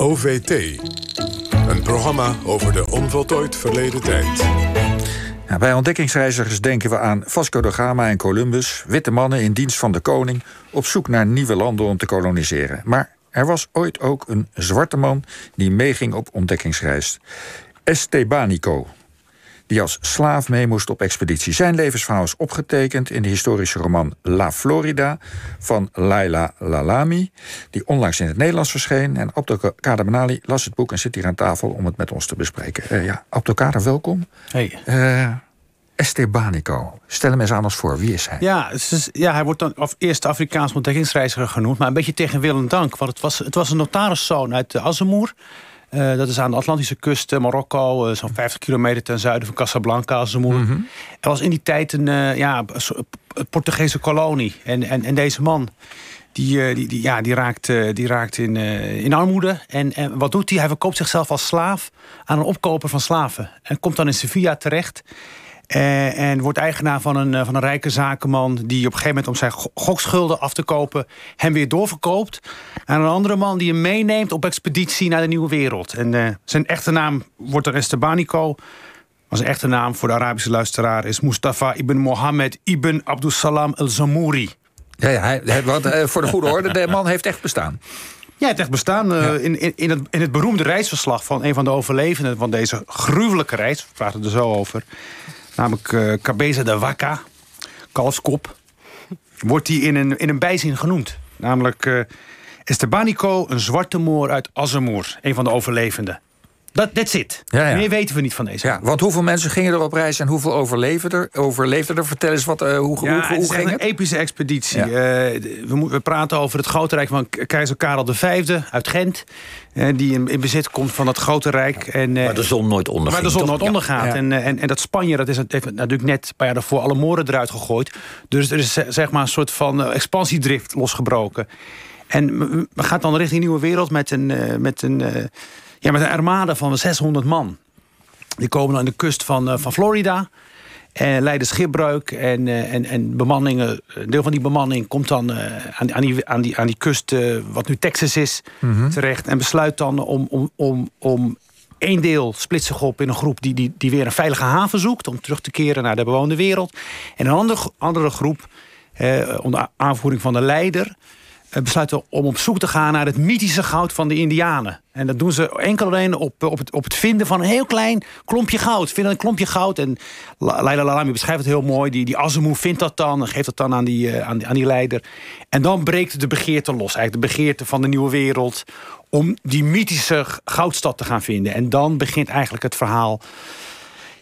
OVT. Een programma over de onvoltooid verleden tijd. Ja, bij ontdekkingsreizigers denken we aan Vasco da Gama en Columbus, witte mannen in dienst van de koning, op zoek naar nieuwe landen om te koloniseren. Maar er was ooit ook een zwarte man die meeging op ontdekkingsreis. Estebanico, die als slaaf mee moest op expeditie. Zijn levensverhaal is opgetekend in de historische roman La Florida van Laila Lalami, die onlangs in het Nederlands verscheen. En Abdelkader Benali las het boek en zit hier aan tafel om het met ons te bespreken. Uh, ja, Abdelkader, welkom. Hey. Uh, Estebanico. Stel hem eens aan ons voor. Wie is hij? Ja, is, ja hij wordt dan of eerste Afrikaans ontdekkingsreiziger genoemd. Maar een beetje tegen wil en dank. Want het was, het was een notariszoon uit Azemoer. Uh, dat is aan de Atlantische kust, uh, Marokko, uh, zo'n 50 kilometer ten zuiden van Casablanca, Azemoer. Mm -hmm. Er was in die tijd een ja, Portugese kolonie. En, en, en deze man, die, die, die, ja, die raakt, die raakt in, in armoede. En, en wat doet hij? Hij verkoopt zichzelf als slaaf aan een opkoper van slaven. En komt dan in Sevilla terecht. Uh, en wordt eigenaar van een, uh, van een rijke zakenman... die op een gegeven moment om zijn gokschulden af te kopen... hem weer doorverkoopt aan een andere man die hem meeneemt... op expeditie naar de Nieuwe Wereld. En uh, zijn echte naam wordt er Estebanico. Maar zijn echte naam voor de Arabische luisteraar... is Mustafa ibn Mohammed ibn Abdussalam el-Zamouri. Ja, ja hij, want, voor de goede orde, de man heeft echt bestaan. Ja, het heeft echt bestaan. Ja. in, in, in, het, in het beroemde reisverslag van een van de overlevenden... van deze gruwelijke reis, we praten er zo over... namelijk uh, Cabeza de Vaca, kalfskop... wordt hij in een, in een bijzin genoemd. Namelijk uh, Estebanico, een zwarte moor uit Azemoer. Een van de overlevenden. Dat that's it. Ja, ja. Meer weten we niet van deze. Ja, want hoeveel mensen gingen er op reis en hoeveel overleefden er? Overleefden er? Vertel eens wat, uh, hoe, ja, hoe, het is ging het? een epische expeditie. Uh, we, we, praten over het grote rijk van keizer Karel V uit Gent. Uh, die in, in, bezit komt van dat grote rijk. En, waar de zon nooit ondergaat. Waar de zon nooit ondergaat. En, en, en, dat Spanje dat is, heeft natuurlijk net een paar jaar daarvoor alle moren eruit gegooid. Dus er is zeg maar een soort van expansiedrift losgebroken. En we gaan dan richting Nieuwe Wereld met een... met een ja, met een armada van 600 man. Die komen aan de kust van, uh, van Florida. En leiden schipbreuk. En, uh, en, en bemanningen, een deel van die bemanning komt dan uh, aan, aan, die, aan, die, aan die kust, wat nu Texas is, mm -hmm. terecht. En besluit dan om, om, om, om één deel splitst zich op in een groep die, die, die weer een veilige haven zoekt. Om terug te keren naar de bewoonde wereld. En een andere, andere groep, onder aanvoering van de leider besluiten om op zoek te gaan naar het mythische goud van de Indianen. En dat doen ze enkel alleen op, op, het, op het vinden van een heel klein klompje goud. Vinden een klompje goud. En Leila Lalami beschrijft het heel mooi. Die, die vindt dat dan en geeft dat dan aan die, uh, aan, aan die leider. En dan breekt de begeerte los. Eigenlijk de begeerte van de nieuwe wereld. Om die mythische goudstad te gaan vinden. En dan begint eigenlijk het verhaal.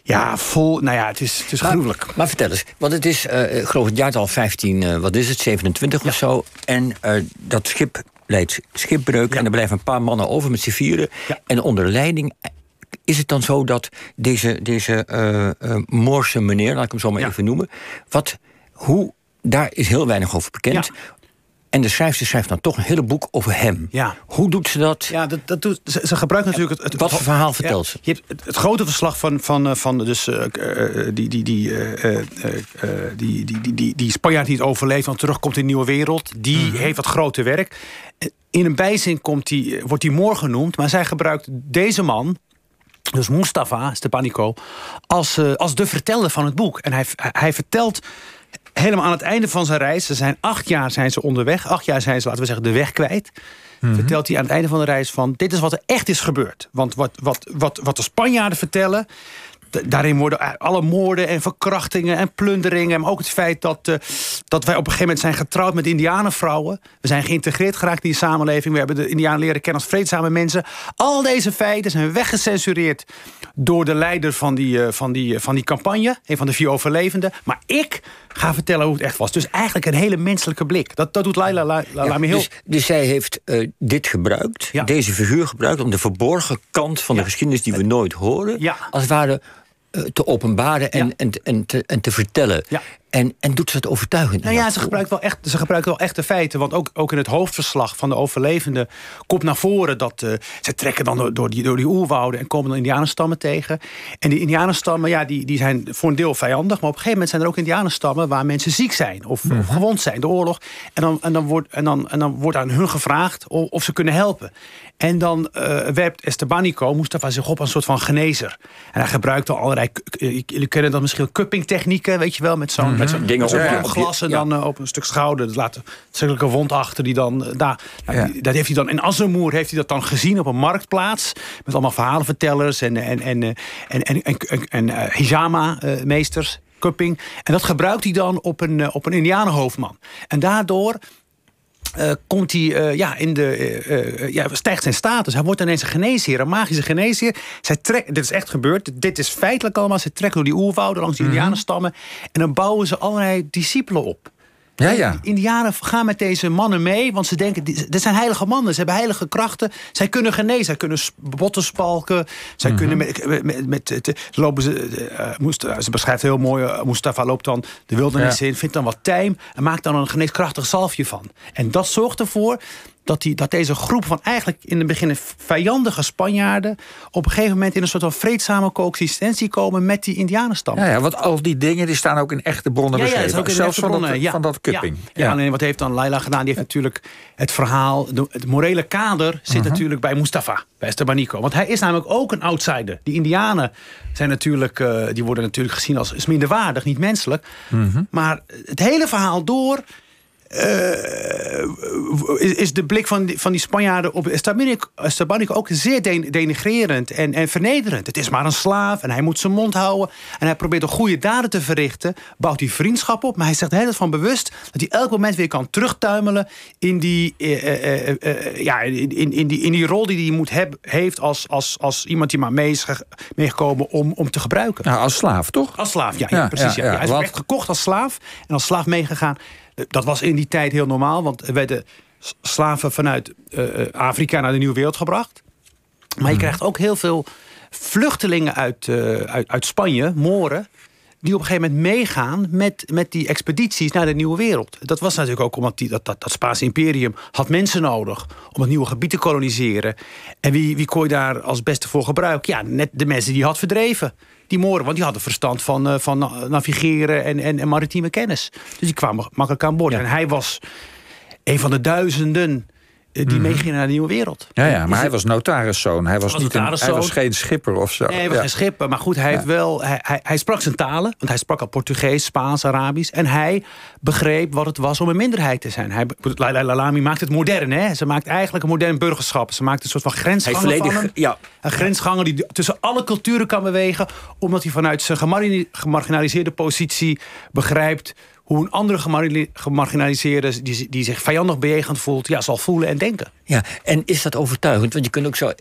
Ja, vol. Nou ja, het is, het is maar, gruwelijk. Maar vertel eens, want het is, uh, ik geloof het jaartal 15, uh, wat is het, 27 ja. of zo. En uh, dat schip leidt schipbreuk ja. en er blijven een paar mannen over met z'n vieren. Ja. En onder leiding. Is het dan zo dat deze, deze Moorse meneer, laat ik hem zo maar even noemen. Wat, hoe, daar is heel weinig over bekend. En de schrijfster schrijft dan toch een hele boek over hem. Ja. Hoe doet ze dat? Ja, dat, dat doet, ze, ze gebruikt natuurlijk... Het, het, Wat voor verhaal vertelt ja, ze? Je hebt het, het, grote verslag van, van, van dus, uh, uh, die, die, die, uh, die, die, die, die, die Spanjaard die het overleeft... want terugkomt in de nieuwe wereld. Die mm. heeft wat grote werk. In een bijzin komt die, wordt hij moor genoemd... maar zij gebruikt deze man... Dus Mustafa Stepanico, als, als de verteller van het boek. En hij, hij vertelt helemaal aan het einde van zijn reis. Ze zijn acht jaar zijn ze onderweg. Acht jaar zijn ze, laten we zeggen, de weg kwijt. Mm -hmm. Vertelt hij aan het einde van de reis van... dit is wat er echt is gebeurd. Want wat, wat, wat, wat de Spanjaarden vertellen... Daarin worden alle moorden en verkrachtingen en plunderingen. Maar ook het feit dat, uh, dat wij op een gegeven moment zijn getrouwd met indianenvrouwen. We zijn geïntegreerd geraakt in die samenleving. We hebben de indianen leren kennen als vreedzame mensen. Al deze feiten zijn weggecensureerd door de leider van die, uh, van die, uh, van die campagne. Een van de vier overlevenden. Maar ik ga vertellen hoe het echt was. Dus eigenlijk een hele menselijke blik. Dat, dat doet Laila la, ja, heel... Dus, dus zij heeft dit gebruikt, ja. deze figuur gebruikt... om de verborgen kant van de geschiedenis die we nooit horen... als het ware te openbaren en, en, en, te, en te vertellen. En, en doet ze het overtuigend? Nou ja, ze gebruikt wel echt, ze gebruikt wel echte feiten. Want ook, ook in het hoofdverslag van de overlevenden komt naar voren dat uh, ze trekken dan door, door, die, door die oerwouden en komen dan indianenstammen tegen. En die indianenstammen, ja, die, die zijn voor een deel vijandig. Maar op een gegeven moment zijn er ook indianenstammen waar mensen ziek zijn of, of mhm. gewond zijn, de oorlog. En dan, en, dan wordt, en, dan, en dan wordt aan hun gevraagd of, of ze kunnen helpen. En dan uh, werpt Estebanico, Mustafa, zich op als een soort van genezer. En hij gebruikt al allerlei, jullie kennen dat misschien cupping-technieken, weet je wel, met zo'n met zo'n dingen op glas en dan uh, op een stuk schouder. Dat laat een wond achter die dan uh, daar. Nou, dat heeft hij dan in Assemoer heeft hij dat dan gezien op een marktplaats met allemaal verhalenvertellers en en en en en, en, en, en hijama-meesters. Cupping. En dat gebruikt hij dan op een, op een Indianenhoofdman. En daardoor uh, komt hij uh, ja, in de, uh, ja, stijgt zijn status. Hij wordt ineens een geneesheer, een magische geneesheer. Zij trekt, dit is echt gebeurd, dit is feitelijk allemaal. Ze trekken door die oerwouden langs die mm indianenstammen. En dan bouwen ze allerlei discipelen op. Ja, ja. Indianen gaan met deze mannen mee, want ze denken, dit zijn heilige mannen. Ze hebben heilige krachten. Zij kunnen genezen, zij kunnen botten spalken. Zij mhm. kunnen met, met, met, lopen ze, uh, ze beschrijft heel mooi, uh, Mustafa loopt dan de wildernis in, vindt dan wat tijm en maakt dan een geneeskrachtig zalfje van. En dat zorgt ervoor dat, die, dat deze groep van eigenlijk in het begin vijandige Spanjaarden... op een gegeven moment in een soort van vreedzame coexistentie komen met die indianenstam. Ja, ja, want al die dingen die staan ook in echte bronnen ja, beschreven. Ja, Zelfs van, dat, ja. van dat cupping. Ja. alleen wat heeft dan Laila gedaan? Die heeft natuurlijk het verhaal, het morele kader zit mhm. natuurlijk bij Mustafa, bij Estebanico. Want hij is namelijk ook een outsider. Die indianen zijn natuurlijk, uh, die worden natuurlijk gezien als minderwaardig, niet menselijk. Mhm. Maar het hele verhaal door uh, is, de blik van die, van die Spanjaarden op Estabanico ook zeer denigrerend en, en vernederend. Het is maar een slaaf en hij moet zijn mond houden. En hij probeert de goede daden te verrichten. Bouwt hij vriendschap op. Maar hij zegt heel van bewust dat hij elk moment weer kan terugtuimelen in die, uh, uh, ja, in, in, die, in die rol die hij moet heb, heeft als, als, als iemand die maar mee is meegekomen om, om te gebruiken. Nou, als slaaf, toch? Als slaaf, ja, ja, precies. Ja. Hij is echt gekocht als slaaf en als slaaf meegegaan dat was in die tijd heel normaal, want er werden slaven vanuit uh, Afrika naar de Nieuwe Wereld gebracht. Maar je hmm. krijgt ook heel veel vluchtelingen uit, uh, uit, uit Spanje, Moren die op een gegeven moment meegaan met, met die expedities naar de nieuwe wereld. Dat was natuurlijk ook omdat die, dat, dat, dat Spaanse imperium had mensen nodig om het nieuwe gebied te koloniseren. En wie, wie kon je daar als beste voor gebruiken? Ja, net de mensen die had verdreven die Moren. Want die hadden verstand van, uh, van navigeren en, en, en, maritieme kennis. Dus die kwamen makkelijk aan boord. En hij was een van de duizenden eh, die mm meegingen naar de nieuwe wereld. Ja, ja maar hij was notariszoon. Hij was, niet een, hij was geen schipper of zo. Nee, hij was geen schipper. Maar goed, hij, heeft wel, hij, hij, hij, sprak zijn talen. Want hij sprak al Portugees, Spaans, Arabisch. En hij begreep wat het was om een minderheid te zijn. Hij, Lami maakt het modern. Hè? Ze maakt eigenlijk een modern burgerschap. Ze maakt een soort van grensganger van hem. Ja. Een grensganger die tussen alle culturen kan bewegen. Omdat hij vanuit zijn gemarginaliseerde positie begrijpt hoe een andere gemarginaliseerde... Die, die zich vijandig bejegend voelt, ja, zal voelen en denken. Ja, en is dat overtuigend? Want je kunt ook zo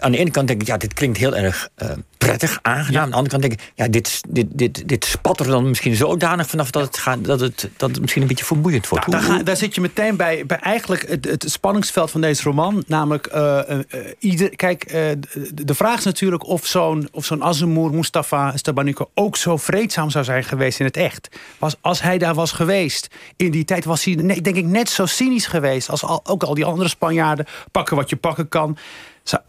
aan de ene kant denk ik, ja, dit klinkt heel erg uh, prettig, aangenaam. Aan de andere kant denk ik, ja, dit, dit, dit, dit spat er dan misschien zodanig vanaf dat het, gaat, dat het, dat het misschien een beetje vermoeiend wordt. Nou, daar, daar, zit je meteen bij, bij eigenlijk het, het spanningsveld van deze roman. Namelijk, uh, uh, ieder, kijk, de vraag is natuurlijk of zo'n zo'n Azemour, Mustafa Stabaniko ook zo vreedzaam zou zijn geweest in het echt. Was, als hij daar was geweest in die tijd, was hij denk ik net zo cynisch geweest als al, ook al die andere Spanjaarden. Pakken wat je pakken kan.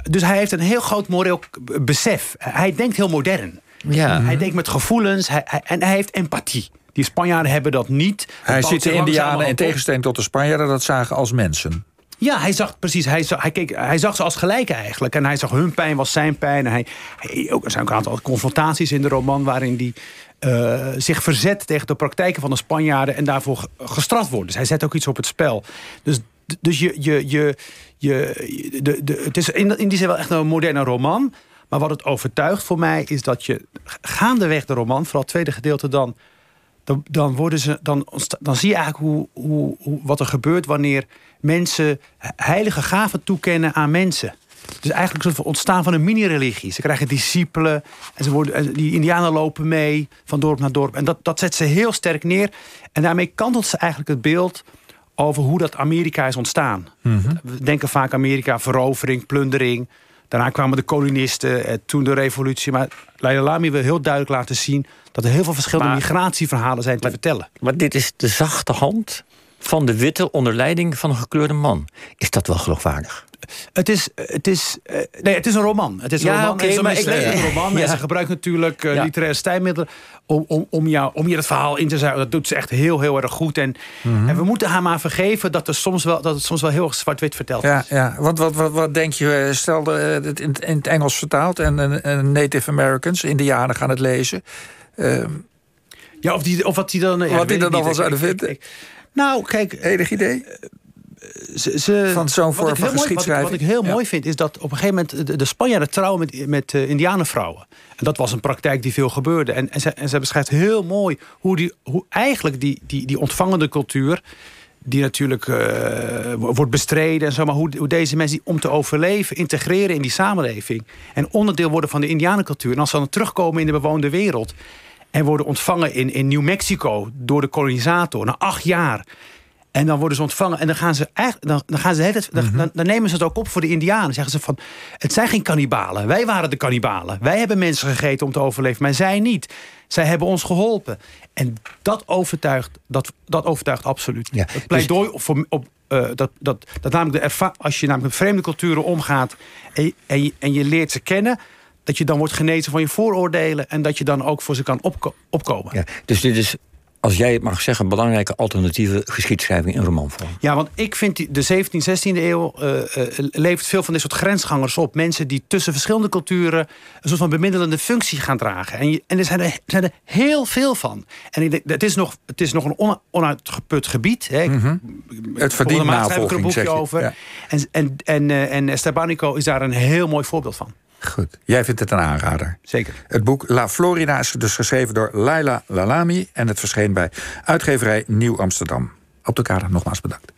Dus hij heeft een heel groot moreel besef. Hij denkt heel modern. Ja. Hij denkt met gevoelens hij, en hij heeft empathie. Die Spanjaarden hebben dat niet. Hij ziet de Indianen in tegenstelling tot de Spanjaarden dat zagen als mensen. Ja, hij zag precies. Hij zag, hij, keek, hij zag ze als gelijken eigenlijk. En hij zag hun pijn was zijn pijn. En hij, ook, er zijn ook een aantal confrontaties in de roman waarin hij uh, zich verzet tegen de praktijken van de Spanjaarden en daarvoor gestraft wordt. Dus hij zet ook iets op het spel. Dus dus je, je, je, je, de, de, het is in, in die zin wel echt een moderne roman. Maar wat het overtuigt voor mij is dat je gaandeweg de roman, vooral het tweede gedeelte, dan, dan, worden ze, dan, dan zie je eigenlijk hoe, hoe, hoe, wat er gebeurt wanneer mensen heilige gaven toekennen aan mensen. Dus eigenlijk soort ontstaan van een mini-religie. Ze krijgen discipelen en ze worden, die indianen lopen mee van dorp naar dorp. En dat, dat zet ze heel sterk neer. En daarmee kantelt ze eigenlijk het beeld over hoe dat Amerika is ontstaan. Mhm. We denken vaak Amerika, verovering, plundering. Daarna kwamen de kolonisten, eh, toen de revolutie. Maar Leila Lamy wil heel duidelijk laten zien... dat er heel veel verschillende Maar- migratieverhalen zijn te vertellen. Maar dit is de zachte hand van de witte onder leiding van een gekleurde man. Is dat wel geloofwaardig? Het is, het is, eh, nee, het is een roman. Het is een Ja, roman. maar ik- een roman. Ja. En ze gebruikt natuurlijk eh, Ja. literaire stijlmiddelen om, om, om, jou, om je het verhaal in te zuigen. Dat doet ze echt heel, heel erg goed. En, Mhm. en we moeten haar maar vergeven dat, er soms wel, dat het soms wel heel erg zwart-wit verteld Ja, is. ja. Want wat, wat, wat denk je, eh, stel de, het in, in het Engels vertaald en, en, Native Americans, Indianen gaan het lezen. Ehm, Ja, of, die, of wat die dan... Wat dat die dan zouden ik- vinden? ik- Nou, kijk, enig idee? ze, ze- Van zo'n vorm van geschiedschrijving? Wat ik, wat ik heel Ja. mooi vind, is dat op een gegeven moment de, de Spanjaarden trouwen met, met eh, indianenvrouwen. En dat was een praktijk die veel gebeurde. En, en, ze, en ze beschrijft heel mooi hoe, die, hoe eigenlijk die, die, die ontvangende cultuur die natuurlijk eh, wordt bestreden en zo, maar hoe, hoe deze mensen die om te overleven integreren in die samenleving en onderdeel worden van de Indianencultuur. En als ze dan terugkomen in de bewoonde wereld en worden ontvangen in, in New Mexico door de kolonisator na acht jaar. En dan worden ze ontvangen en dan gaan ze eigenlijk, dan, dan gaan ze het, dan, dan, dan nemen ze het ook op voor de Indianen. Zeggen ze van, het zijn geen kannibalen. Wij waren de kannibalen. Wij hebben mensen gegeten om te overleven, maar zij niet. Zij hebben ons geholpen. En dat overtuigt, dat, dat overtuigt absoluut. Ja, het pleidooi op, voor, op eh, dat, dat, dat namelijk de als je namelijk met vreemde culturen omgaat en, je- en, je, en je leert ze kennen, dat je dan wordt genezen van je vooroordelen en dat je dan ook voor ze kan opko- opkomen. Ja, dus dit is, als jij het mag zeggen, een belangrijke alternatieve geschiedschrijving in romanvorm. Ja, want ik vind die, de 17e, 16e eeuw eh, levert veel van dit soort grensgangers op. Mensen die tussen verschillende culturen een soort van bemiddelende functie gaan dragen. En, je, en er, zijn er zijn er heel veel van. En ik denk, het is nog, het is nog een on, onuitgeput gebied. Hè. Mhm. Het verdient ik er een navolging, zeg boekje je. over. Ja. En, en, en, eh, en Estebanico is daar een heel mooi voorbeeld van. Goed, jij vindt het een aanrader. Zeker. Het boek La Florida is dus geschreven door Laila Lalami... en het verscheen bij uitgeverij Nieuw Amsterdam. Op de kader nogmaals bedankt.